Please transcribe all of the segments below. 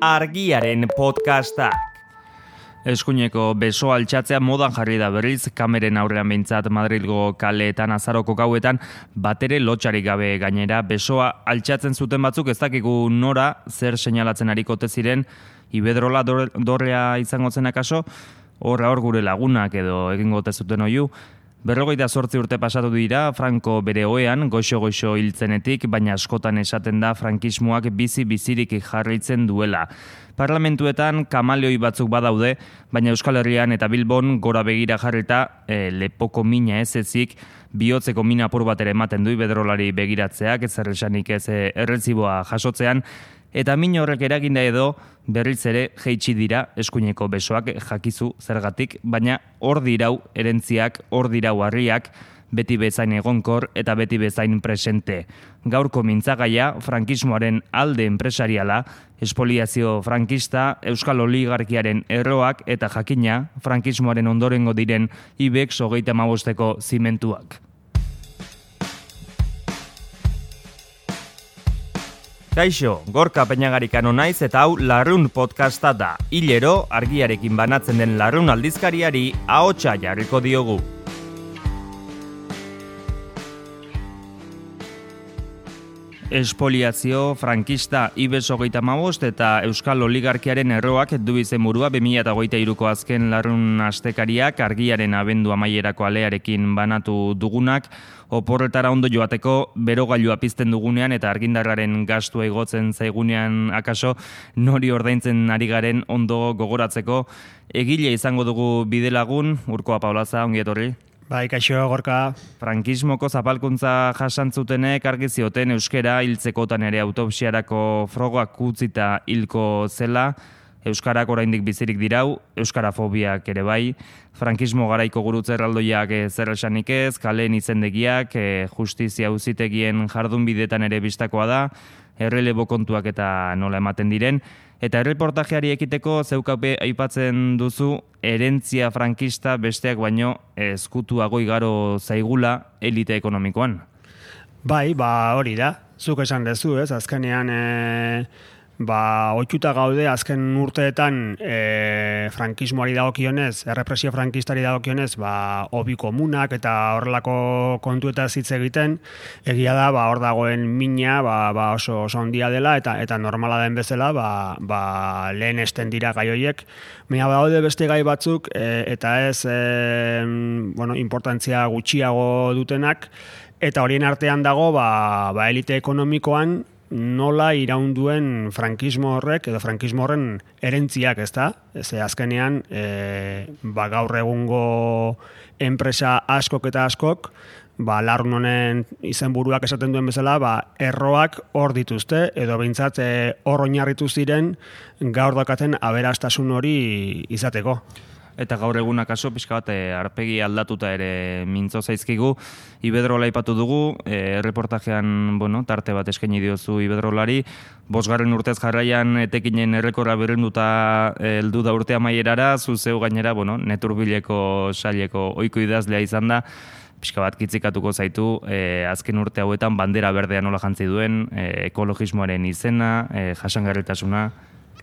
argiaren podcastak. Eskuineko beso altxatzea modan jarri da berriz, kameren aurrean behintzat Madrilgo kaleetan azaroko gauetan, batere lotxarik gabe gainera, besoa altxatzen zuten batzuk ez dakigu nora, zer seinalatzen hariko ziren, ibedrola dorrea izango zen akaso, horra hor gure lagunak edo egingo zuten oiu, Berrogeita sortzi urte pasatu dira, Franco bere oean, goxo-goxo hiltzenetik, baina askotan esaten da frankismoak bizi-bizirik jarraitzen duela. Parlamentuetan kamaleoi batzuk badaude, baina Euskal Herrian eta Bilbon gora begira jarrita e, lepoko mina ez ezik, bihotzeko mina apur bat ere ematen du bedrolari begiratzeak, ez erresanik ez e, erretziboa jasotzean, eta min horrek eraginda edo berriz ere jeitsi dira eskuineko besoak jakizu zergatik, baina hor dirau erentziak, hor dirau harriak, beti bezain egonkor eta beti bezain presente. Gaurko mintzagaia, frankismoaren alde enpresariala, espoliazio frankista, euskal oligarkiaren erroak eta jakina, frankismoaren ondorengo diren IBEX hogeita mabosteko zimentuak. Kaixo, gorka peñagarikano naiz eta hau larrun podcasta da. Hilero, argiarekin banatzen den larrun aldizkariari, ahotsa jarriko diogu. Espoliazio, frankista, ibes hogeita mabost eta euskal oligarkiaren erroak du izen burua 2008ko azken larrun astekariak argiaren abendu amaierako alearekin banatu dugunak, oporretara ondo joateko berogailua pizten dugunean eta argindarraren gastu egotzen zaigunean akaso nori ordaintzen ari garen ondo gogoratzeko egile izango dugu bidelagun, urkoa paulaza, ongi etorri. Bai, kaixo, gorka. Frankismoko zapalkuntza jasantzutenek argi zioten euskera hiltzekotan ere autopsiarako frogoak kutzita hilko zela, euskarak oraindik bizirik dirau, euskarafobiak ere bai, frankismo garaiko gurutze erraldoiak e, zer esanik ez, kaleen izendegiak, e, justizia uzitegien jardun bidetan ere bistakoa da, errelebo kontuak eta nola ematen diren, Eta erreportajeari ekiteko zeukape aipatzen duzu erentzia frankista besteak baino ezkutuago igaro zaigula elite ekonomikoan. Bai, ba hori da. Zuk esan dezu, ez? Azkenean e, ba, oituta gaude azken urteetan e, frankismoari dagokionez, errepresio frankistari dagokionez, ba, obi komunak eta horrelako kontu eta zitze egiten, egia da, ba, hor dagoen mina ba, ba oso, oso ondia dela eta eta normala den bezala, ba, ba, lehen esten dira gai horiek. Mea daude beste gai batzuk e, eta ez e, bueno, importantzia gutxiago dutenak, eta horien artean dago ba, ba elite ekonomikoan nola iraunduen frankismo horrek edo frankismo horren erentziak, ezta? Ze azkenean, e, ba gaur egungo enpresa askok eta askok, ba larun honen izenburuak esaten duen bezala, ba erroak hor dituzte edo beintzat e, hor oinarritu ziren gaur dakaten aberastasun hori izateko eta gaur eguna kaso pixka bat eh, arpegi aldatuta ere mintzo zaizkigu. Ibedrola ipatu dugu e, reportajean bueno, tarte bat eskaini diozu Ibedrolari bosgarren urtez jarraian etekinen errekorra berrenduta eh, heldu da urtea maierara zu zeu gainera bueno, neturbileko saileko oiko idazlea izan da. Pixka bat kitzikatuko zaitu e, azken urte hauetan bandera berdea nola jantzi duen ekologismoaren izena e, jasangarritasuna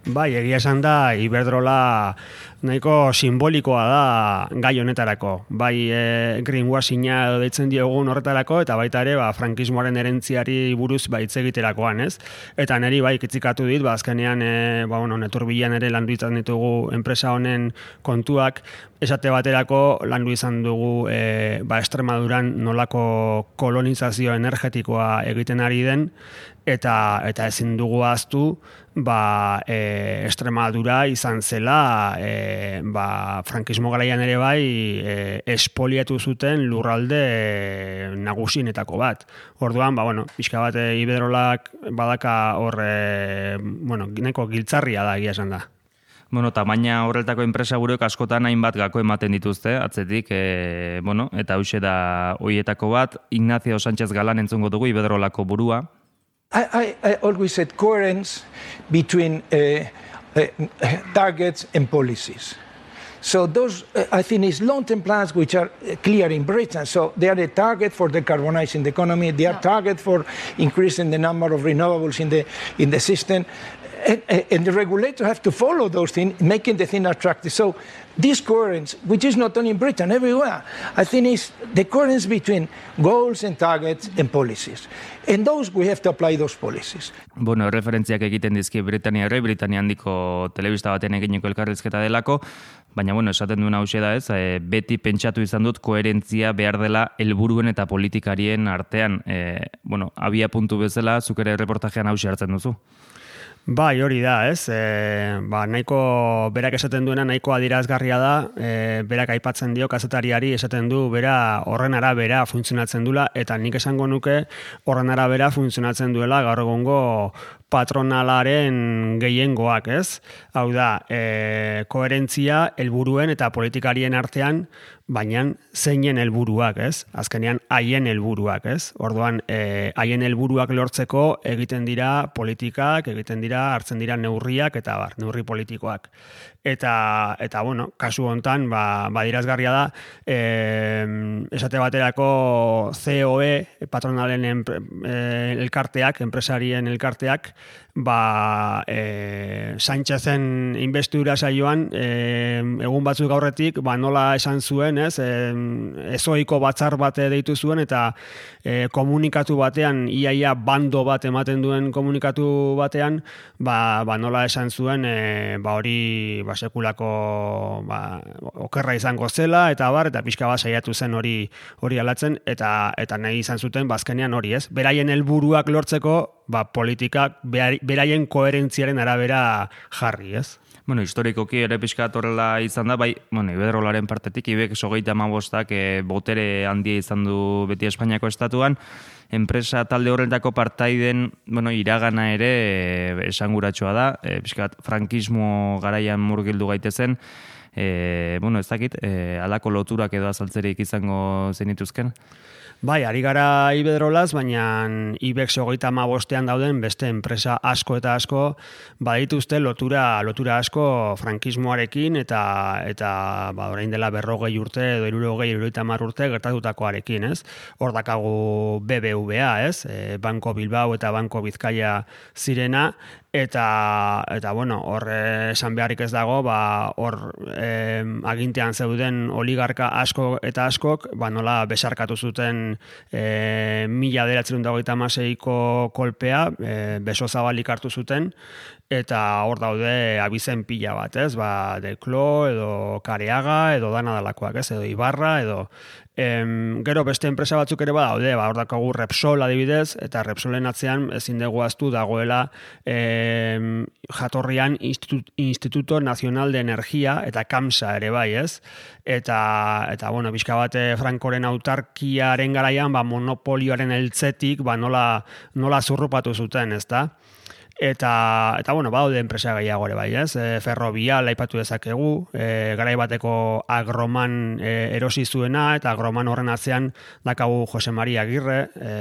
Bai, egia esan da, Iberdrola nahiko simbolikoa da gai honetarako. Bai, e, greenwashinga deitzen diogun horretarako, eta baita ere, ba, frankismoaren erentziari buruz ba, egiterakoan, ez? Eta neri, bai, kitzikatu dit, ba, azkenean, e, ba, bueno, neturbilan ere landu izan ditugu enpresa honen kontuak, esate baterako landu izan dugu e, ba, Estremaduran nolako kolonizazio energetikoa egiten ari den, eta eta ezin dugu aztu ba, e, Estremadura izan zela e, ba, frankismo garaian ere bai e, espoliatu zuten lurralde e, nagusinetako bat. Orduan, ba, bueno, pixka bat e, ibedrolak badaka hor e, bueno, neko giltzarria da egia esan da. Bueno, tamaina horretako enpresa gureok askotan hainbat gako ematen dituzte, atzetik, e, bueno, eta hause da hoietako bat, Ignacio Sánchez Galan entzungo dugu ibedrolako burua, I, I, I always said coherence between uh, uh, targets and policies. So those, uh, I think, is long-term plans which are uh, clear in Britain. So they are a target for decarbonizing the economy. They are target for increasing the number of renewables in the in the system. and, and the regulator have to follow those things, making the thing attractive. So this coherence, which is not only in Britain, everywhere, I think is the coherence between goals and targets and policies. And those we have to apply those policies. Bueno, referentziak egiten dizki Britania Herri, Britania handiko telebista batean eginiko elkarrizketa delako, baina bueno, esaten duen hausia da ez, e, beti pentsatu izan dut koherentzia behar dela helburuen eta politikarien artean. E, bueno, abia puntu bezala, zuk ere reportajean hausia hartzen duzu. Bai, hori da, ez? E, ba, nahiko berak esaten duena nahiko adirazgarria da, e, berak aipatzen dio kazetariari esaten du bera horren arabera funtzionatzen dula eta nik esango nuke horren arabera funtzionatzen duela gaur egungo patronalaren gehiengoak, ez? Hau da, e, koherentzia helburuen eta politikarien artean baina zeinen helburuak, ez? Azkenean haien helburuak, ez? Orduan, eh, haien helburuak lortzeko egiten dira politikak, egiten dira hartzen dira neurriak eta bar, neurri politikoak. Eta eta bueno, kasu hontan, ba badirazgarria da, eh, esate baterako COE patronalen eh, elkarteak, enpresarien elkarteak, ba e, Sánchezen investidura saioan e, egun batzuk aurretik ba nola esan zuen, ez? E, ezoiko batzar bate deitu zuen eta e, komunikatu batean iaia bando bat ematen duen komunikatu batean, ba, ba nola esan zuen e, ba hori ba sekulako ba, okerra izango zela eta bar eta pixka bat saiatu zen hori hori alatzen eta eta nahi izan zuten bazkenean ba, hori, ez? Beraien helburuak lortzeko ba, politikak beraien koherentziaren arabera jarri, ez? Bueno, historikoki ere pixka horrela izan da, bai, bueno, ibedrolaren partetik, ibek sogeita amabostak e, botere handia izan du beti Espainiako estatuan, enpresa talde horretako partaiden, bueno, iragana ere e, esanguratsua da, e, pixka frankismo garaian murgildu gaitezen, e, bueno, ez dakit, e, alako loturak edo azaltzerik izango zenituzken? Bai, ari gara ibedrolaz, baina IBEX hogeita ma bostean dauden beste enpresa asko eta asko badituzte lotura lotura asko frankismoarekin eta eta ba, orain dela berrogei urte edo irurogei irurogeita mar urte gertatutakoarekin, ez? Hor dakagu BBVA, ez? E, Banko Bilbao eta Banko Bizkaia zirena, eta eta bueno, hor esan beharrik ez dago, ba hor e, agintean zeuden oligarka asko eta askok, ba nola besarkatu zuten e, dagoita maseiko kolpea, e, beso zabalik hartu zuten, eta hor daude abizen pila bat, ez? Ba, deklo, edo kareaga, edo dana dalakoak, ez? Edo ibarra, edo Em, gero beste enpresa batzuk ere badaude, ba, hor dakagu Repsol adibidez, eta Repsolen atzean ezin dugu aztu dagoela em, jatorrian Institut, Instituto Nacional de Energia eta KAMSA ere bai, ez? Eta, eta bueno, bizka bate Frankoren autarkiaren garaian, ba, monopolioaren eltzetik, ba, nola, nola zurrupatu zuten, ez da? Eta, eta bueno, baude enpresa gehiago ere bai, ez? E, ferrobia laipatu dezakegu, e, garai bateko agroman e, erosi zuena, eta agroman horren atzean dakagu Jose Maria Agirre, e,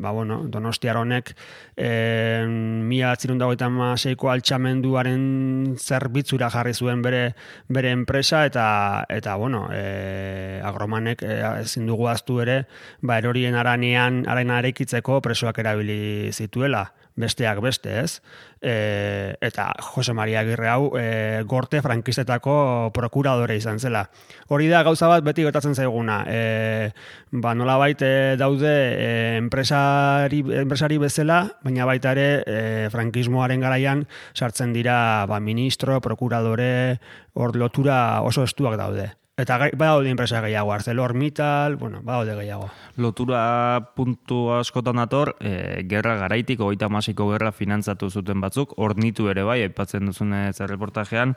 ba, bueno, donostiar honek, e, mila dagoita seiko altxamenduaren zerbitzura jarri zuen bere, bere enpresa, eta, eta bueno, e, agromanek e, ezin dugu aztu ere, ba, erorien aranean, arena arekitzeko presoak erabili zituela besteak beste, ez? E, eta Jose Maria Agirre hau e, gorte frankistetako prokuradore izan zela. Hori da gauza bat beti gertatzen zaiguna. E, ba, nola baite daude e, enpresari, enpresari bezala, baina baita ere e, frankismoaren garaian sartzen dira ba, ministro, prokuradore, hor lotura oso estuak daude. Eta badaude enpresa gehiago, ArcelorMittal, bueno, badaude gehiago. Lotura puntu askotan dator, e, gerra garaitik, oita masiko gerra finantzatu zuten batzuk, ornitu ere bai, aipatzen duzune reportajean,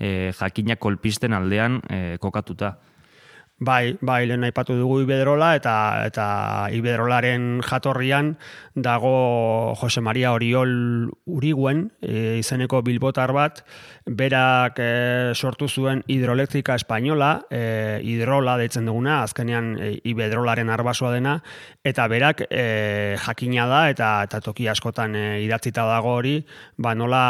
e, jakina kolpisten aldean e, kokatuta. Bai, bai, lehen aipatu dugu Ibedrola eta eta Ibedrolaren jatorrian dago Jose Maria Oriol Uriguen e, izeneko bilbotar bat, berak e, sortu zuen hidroelektrika espainola, e, hidrola deitzen duguna, azkenean e, Ibedrolaren arbasoa dena, eta berak e, jakina da eta eta toki askotan e, idatzita dago hori, ba nola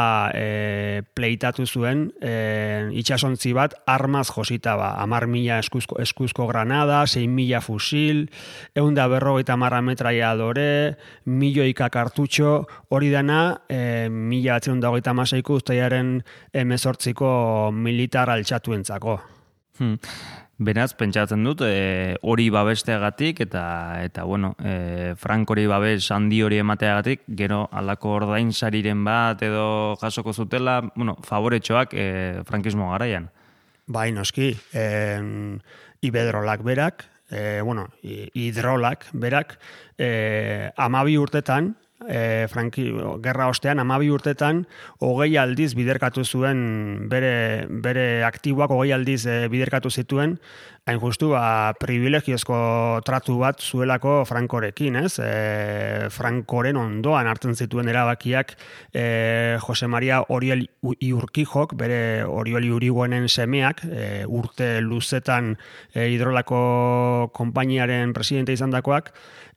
pleitatu zuen e, itxasontzi bat armaz josita ba, amar mila eskuzko, eskuzko granada, 6.000 fusil, eunda berrogeita marra metraia adore, milioika kartutxo, hori dana, e, mila batzen dagoita masaiko ustaiaren emezortziko militar altxatuentzako. Hmm. Beraz, pentsatzen dut, e, hori babesteagatik eta, eta bueno, e, Frank hori babes handi hori emateagatik, gero alako ordain sariren bat edo jasoko zutela, bueno, favoretxoak e, frankismo garaian. Bai, noski, e, ibedrolak berak, e, bueno, hidrolak berak, e, amabi urtetan, e, Franki, gerra ostean, amabi urtetan, hogei aldiz biderkatu zuen, bere, bere aktiboak hogei aldiz e, biderkatu zituen, hain justu, ba, privilegiozko tratu bat zuelako Frankorekin, ez? E, Frankoren ondoan hartzen zituen erabakiak e, Jose Maria Oriol Iurkijok, bere Oriol Iuriguenen semeak, e, urte luzetan e, hidrolako konpainiaren presidente izan dakoak,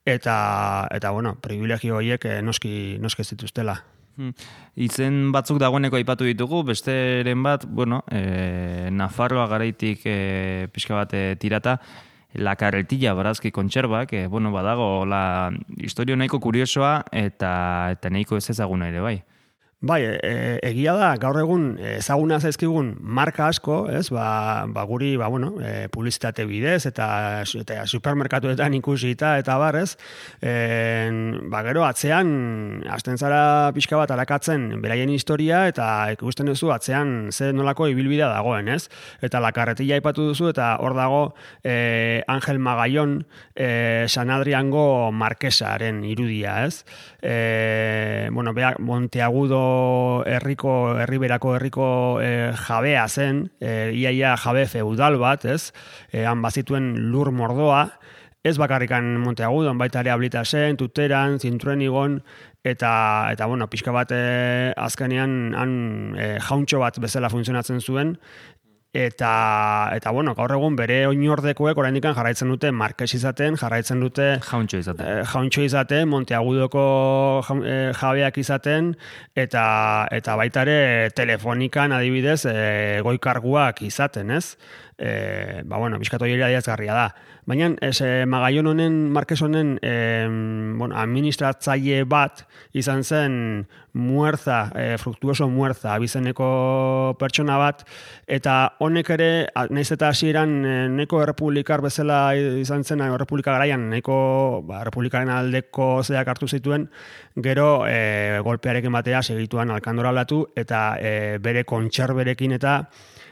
eta eta bueno, privilegio horiek eh, noski noski zituztela. Hmm. Izen batzuk dagoeneko aipatu ditugu, besteren bat, bueno, e, Nafarroa garaitik e, pixka bat tirata, la carretilla barazki kontserbak, e, bueno, badago, la historio nahiko kuriosoa eta eta nahiko ez ezaguna ere, bai. Bai, e, egia da, gaur egun ezaguna zaizkigun marka asko, ez, ba, ba guri, ba, bueno, e, publizitate bidez, eta, eta supermerkatuetan ikusita, eta bar, ez, e, ba, gero, atzean, azten zara pixka bat alakatzen beraien historia, eta ikusten duzu, atzean ze nolako ibilbidea dagoen, ez, eta lakarretila ipatu duzu, eta hor dago e, Angel Magallon e, San Adriango Marquesaren irudia, ez, e, bueno, beak, Monteagudo herriko herriberako herriko e, jabea zen, e, iaia jabe feudal bat, ez? E, han bazituen lur mordoa, ez bakarrikan Monteagudon, baita ere ablita zen, tuteran, zintuen igon, eta, eta bueno, pixka bat e, azkenean han e, jauntxo bat bezala funtzionatzen zuen, eta eta bueno, gaur egun bere oinordekoek oraindik jarraitzen dute Marques izaten, jarraitzen dute Jauntxo izaten. Eh, Jauntxo izaten, Monteagudoko eh, jabeak izaten eta eta baita ere telefonikan adibidez eh, goikarguak izaten, ez? Eh, ba bueno, biskatu hori da. Baina ez eh, Magallon honen Marques honen eh, bueno, administratzaile bat izan zen muerza, eh, fruktuoso muerza abizeneko pertsona bat eta honek ere, naiz eta hasieran e, neko errepublikar bezala izan zen, errepublika garaian, neko ba, errepublikaren aldeko zeak hartu zituen, gero e, golpearekin batea segituan alkandora aldatu, eta e, bere kontxerberekin eta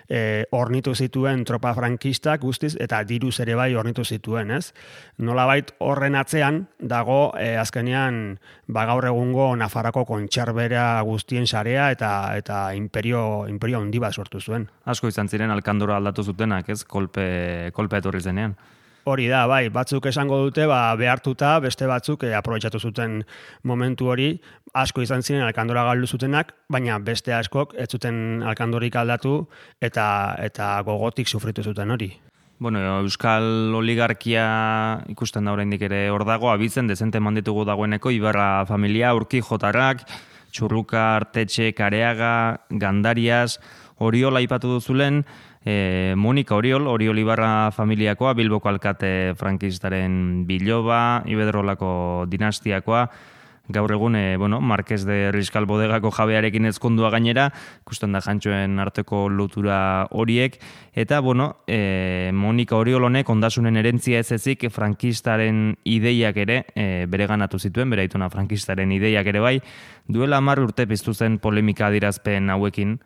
e, ornitu zituen tropa frankistak guztiz, eta diruz ere bai ornitu zituen, ez? Nolabait horren atzean dago e, azkenean ba gaur egungo Nafarako kontxarbera guztien sarea eta eta imperio imperio handi bat sortu zuen. Asko izan ziren alkandora aldatu zutenak, ez? Kolpe kolpe etorri zenean. Hori da, bai, batzuk esango dute, ba, behartuta, beste batzuk eh, aprobetsatu zuten momentu hori, asko izan ziren alkandora galdu zutenak, baina beste askok ez zuten alkandorik aldatu eta eta gogotik sufritu zuten hori. Bueno, Euskal Oligarkia ikusten da oraindik ere hor dago, abitzen dezente manditugu dagoeneko, Ibarra familia, Urki Jotarrak, Txurruka, Artetxe, Kareaga, Gandarias, Oriola ipatu duzulen, e, Monika Oriol, Oriol Ibarra familiakoa, Bilboko alkate frankistaren biloba, Ibedrolako dinastiakoa, gaur egun, e, bueno, Marquez de Rizkal Bodegako jabearekin ezkondua gainera, ikusten da jantxoen arteko lotura horiek, eta, bueno, e, Monika Oriol honek ondasunen erentzia ez ezik frankistaren ideiak ere, e, bere ganatu zituen, bere frankistaren ideiak ere bai, duela mar urte piztu zen polemika dirazpen hauekin,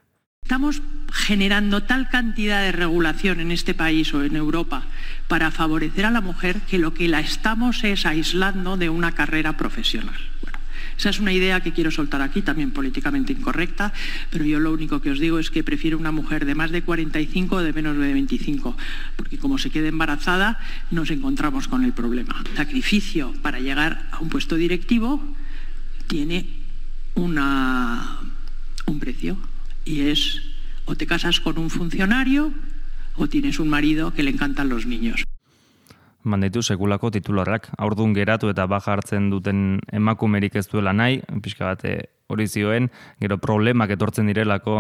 Estamos generando tal cantidad de regulación en este país o en Europa para favorecer a la mujer que lo que la estamos es aislando de una carrera profesional. Bueno, esa es una idea que quiero soltar aquí, también políticamente incorrecta, pero yo lo único que os digo es que prefiero una mujer de más de 45 o de menos de 25, porque como se quede embarazada nos encontramos con el problema. Sacrificio para llegar a un puesto directivo tiene un precio y es o te casas con un funcionario o tienes un marido que le encantan los niños. Manditu sekulako titularrak. Aurdun geratu eta baja hartzen duten emakumerik ez duela nahi, pixka bat eh, hori zioen, gero problemak etortzen direlako,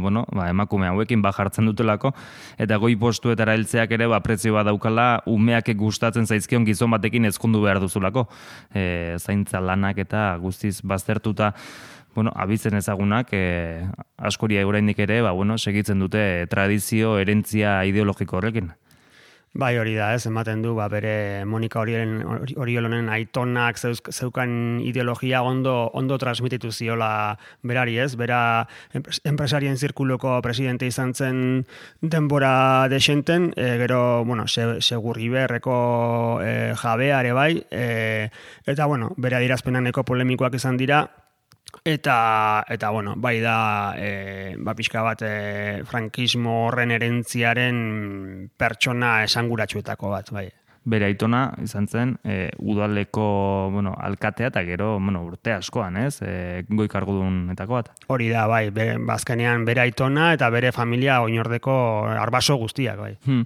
bueno, ba, emakume hauekin baja hartzen dutelako, eta goi postuetara heltzeak ere, ba, prezio bat daukala, umeak gustatzen zaizkion gizon batekin ezkondu behar duzulako. E, zaintza lanak eta guztiz baztertuta, bueno, abitzen ezagunak, e, askoria oraindik ere, ba, bueno, segitzen dute tradizio, erentzia ideologiko horrekin. Bai, hori da, ez, ematen du, ba, bere Monika Oriolen, Oriolonen aitonak zeuz, zeukan ideologia ondo, ondo transmititu ziola berari, ez, bera enpresarien zirkuluko presidente izan zen denbora desenten, e, gero, bueno, se, segurri berreko e, jabeare bai, e, eta, bueno, bere adirazpenaneko polemikoak izan dira, Eta, eta bueno, bai da, e, ba, pixka bat, e, frankismo horren erentziaren pertsona esanguratsuetako bat, bai. Bere aitona, izan zen, e, udaleko, bueno, alkatea eta gero, bueno, urte askoan, ez? E, goi kargudunetako bat. Hori da, bai, bere, bazkenean bere aitona eta bere familia oinordeko arbaso guztiak, bai. Hmm.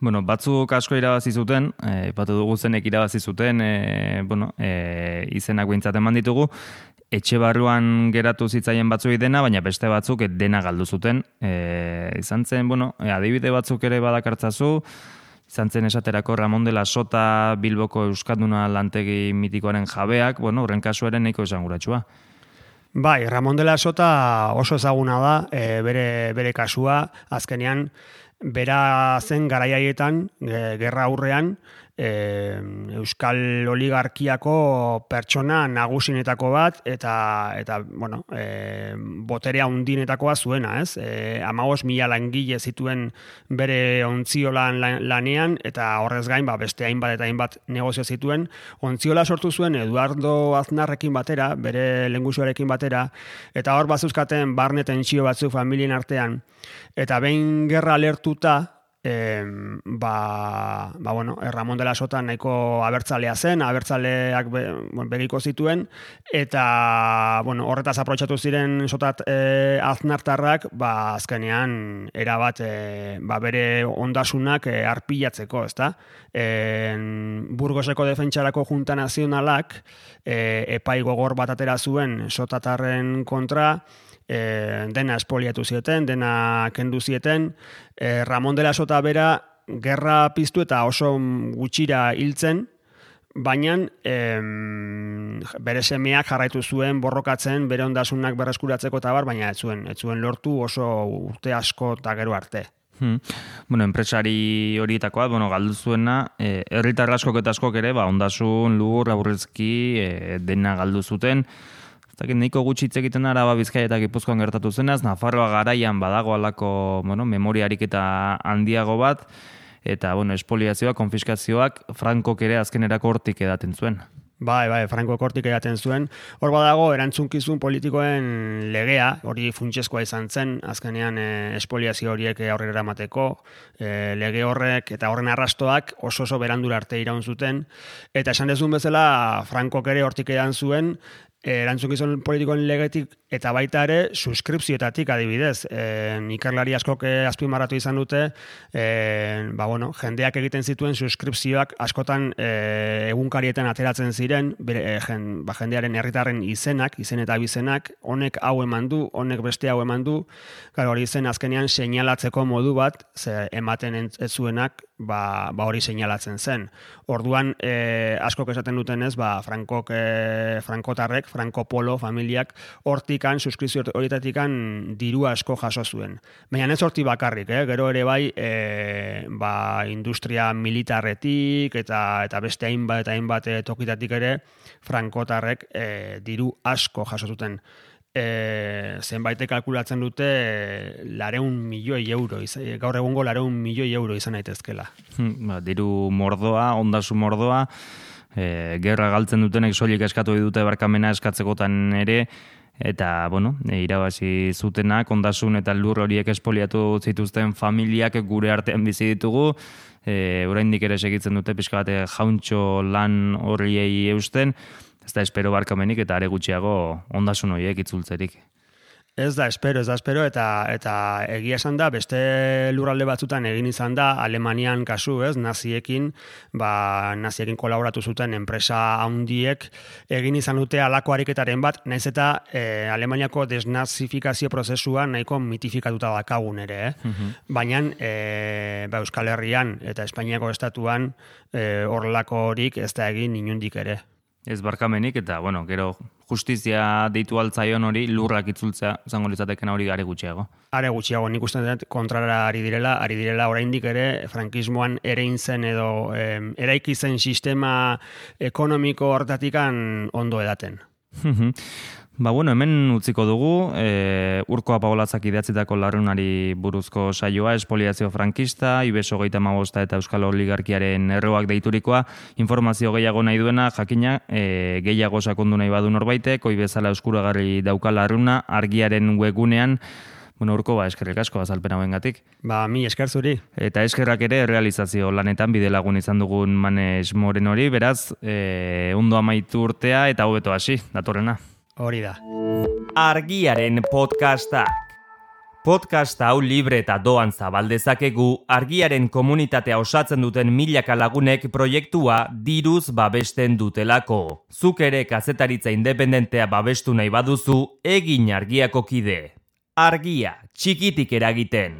Bueno, batzuk asko irabazi zuten, e, ipatu dugu zenek irabazi zuten, e, bueno, e, izenak bintzat eman ditugu, etxe barruan geratu zitzaien batzuei dena, baina beste batzuk dena galdu zuten. E, izan zen, bueno, e, adibide batzuk ere badakartzazu, izan zen esaterako Ramon de la Sota Bilboko Euskalduna lantegi mitikoaren jabeak, bueno, horren kasuaren nahiko esan Bai, Ramon de la Sota oso ezaguna da, e, bere, bere kasua, azkenean, bera zen garaiaietan, e, gerra aurrean, e, Euskal Oligarkiako pertsona nagusinetako bat eta eta bueno, e, boterea undinetakoa zuena, ez? E, Amagos mila langile zituen bere ontziolan lanean eta horrez gain ba, beste hainbat eta hainbat negozio zituen. Ontziola sortu zuen Eduardo Aznarrekin batera, bere lengusuarekin batera, eta hor bazuzkaten barne tentsio batzu familien artean. Eta behin gerra alertuta, e, ba, ba, bueno, eh, Ramon de la Sota nahiko abertzalea zen, abertzaleak be, begiko zituen, eta bueno, horretaz aprotxatu ziren sotat e, aznartarrak, ba, azkenean erabat e, ba, bere ondasunak e, arpilatzeko, ezta? E, Burgoseko defentsarako junta nazionalak e, epai gogor bat atera zuen sotatarren kontra, e, dena espoliatu zieten, dena kendu zieten, e, Ramon de la Sota bera gerra piztu eta oso gutxira hiltzen, baina e, bere semeak jarraitu zuen borrokatzen bere ondasunak berreskuratzeko eta bar, baina ez zuen, ez zuen lortu oso urte asko eta gero arte. Hmm. Bueno, enpresari horietakoa, bueno, galdu zuena, eh, herritar askok eta askok ere, ba, ondasun, lur, aurrezki, eh, dena galdu zuten, Zakin, nahiko gutxi hitz egiten Araba Bizkaia eta Gipuzkoan gertatu zenaz, Nafarroa garaian badago alako, bueno, memoriarik eta handiago bat eta bueno, espoliazioak, konfiskazioak Frankok ere azkenerako hortik edaten zuen. Bai, bai, Franco Kortik edaten zuen. Hor badago, erantzunkizun politikoen legea, hori funtsezkoa izan zen, azkenean e, espoliazio horiek aurrera eramateko, e, lege horrek eta horren arrastoak oso oso berandura arte iraun zuten. Eta esan dezun bezala, Franco ere hortik edan zuen, erantzukizun politikoen legetik eta baita ere suskripzioetatik adibidez. E, ikerlari askok azpimarratu izan dute, e, ba, bueno, jendeak egiten zituen suskripzioak askotan e, egunkarietan ateratzen ziren, bere, e, jen, ba, jendearen herritarren izenak, izen eta bizenak, honek hau eman du, honek beste hau eman du, gara hori zen azkenean seinalatzeko modu bat, ze ematen ez zuenak, ba, ba hori seinalatzen zen. Orduan, e, askok esaten duten ez, ba, Frankok, e, Frankotarrek, Franco Polo familiak hortikan, suskrizio horietatikan diru asko jaso zuen. Baina ez horti bakarrik, eh? gero ere bai e, ba, industria militarretik eta eta beste hainbat eta hainbat e, tokitatik ere Frankotarrek e, diru asko jaso zuten. E, zenbaite kalkulatzen dute lareun milioi euro, gaur egungo lareun milioi euro izan daitezkela. Hmm, ba, diru mordoa, ondasu mordoa, e, gerra galtzen dutenek soilik eskatu dute barkamena eskatzekotan ere, eta, bueno, irabazi zutenak, ondasun eta lur horiek espoliatu zituzten familiak gure artean bizi ditugu, e, oraindik ere segitzen dute pixka bate jauntxo lan horriei eusten, ez da espero barkamenik eta are gutxiago ondasun horiek itzultzerik. Ez da espero, ez da espero, eta eta egia esan da, beste lurralde batzutan egin izan da, Alemanian kasu, ez, naziekin, ba, naziekin kolaboratu zuten enpresa handiek egin izan dute alako ariketaren bat, naiz eta e, Alemaniako desnazifikazio prozesua nahiko mitifikatuta dakagun ere, eh? Mhm. Baina e, ba, Euskal Herrian eta Espainiako estatuan e, horrelako horik ez da egin inundik ere. Ez barkamenik, eta, bueno, gero justizia deitu altzaion hori lurrak itzultzea, zango litzateken hori gare gutxiago. Are gutxiago, nik uste dut kontrara ari direla, ari direla oraindik ere, frankismoan ere zen edo em, eraiki zen sistema ekonomiko hortatikan ondo edaten. Ba, bueno, hemen utziko dugu, e, urkoa paolatzak ideatzitako larrunari buruzko saioa, espoliazio frankista, ibeso geita magosta eta euskal oligarkiaren erroak deiturikoa, informazio gehiago nahi duena, jakina, e, gehiago sakondu nahi badu norbaitek, oi bezala euskuragarri dauka larruna, argiaren webunean, Bueno, urko ba, eskerrik asko azalpen hauen gatik. Ba, mi esker zuri. Eta eskerrak ere realizazio lanetan bide lagun izan dugun manes moren hori, beraz, e, ondo amaitu urtea eta hobeto hasi, datorrena. Hori da. Argiaren podcastak. Podcast hau libre eta doan zabaldezakegu argiaren komunitatea osatzen duten milaka lagunek proiektua diruz babesten dutelako. Zuk ere kazetaritza independentea babestu nahi baduzu egin argiako kide. Argia, txikitik eragiten.